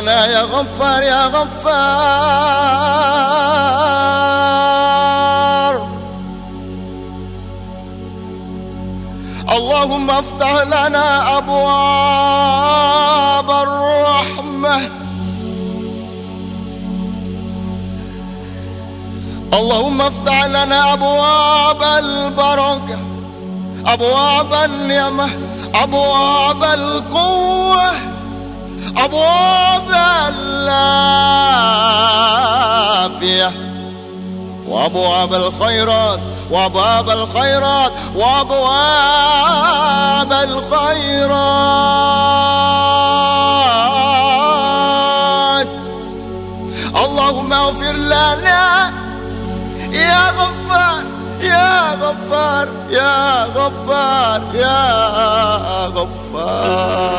لنا يا غفار يا غفار. اللهم افتح لنا أبواب الرحمة. اللهم افتح لنا أبواب البركة أبواب النعمة أبواب القوة. أبواب العافيه وأبواب الخيرات وأبواب الخيرات وأبواب الخيرات. اللهم اغفر لنا. يا غفار يا غفار يا غفار يا غفار.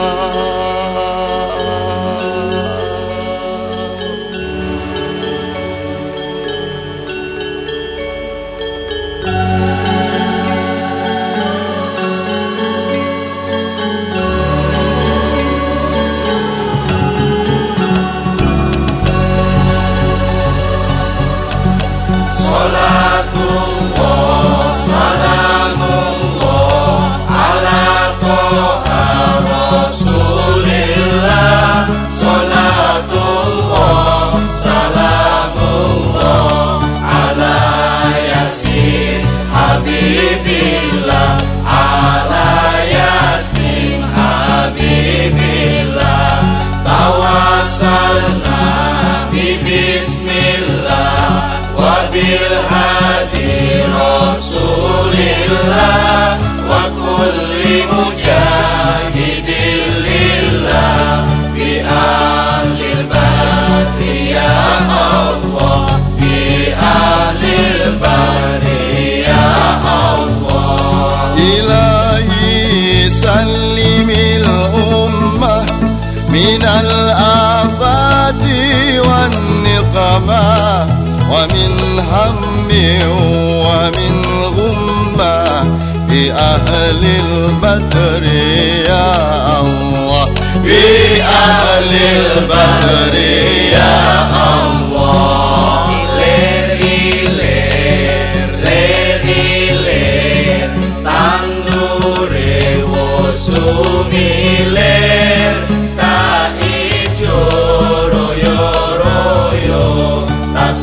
وكل مجاهد لله بأهل البدر يا الله بأهل البدر يا الله. إلهي سلم الأمة من الآفات والنقمة ومن هم بأهل البدر يا الله بأهل البدر يا الله Leri ler, leri ler, tandure wosumi ler, tak ijo royo royo, tak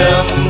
Yeah.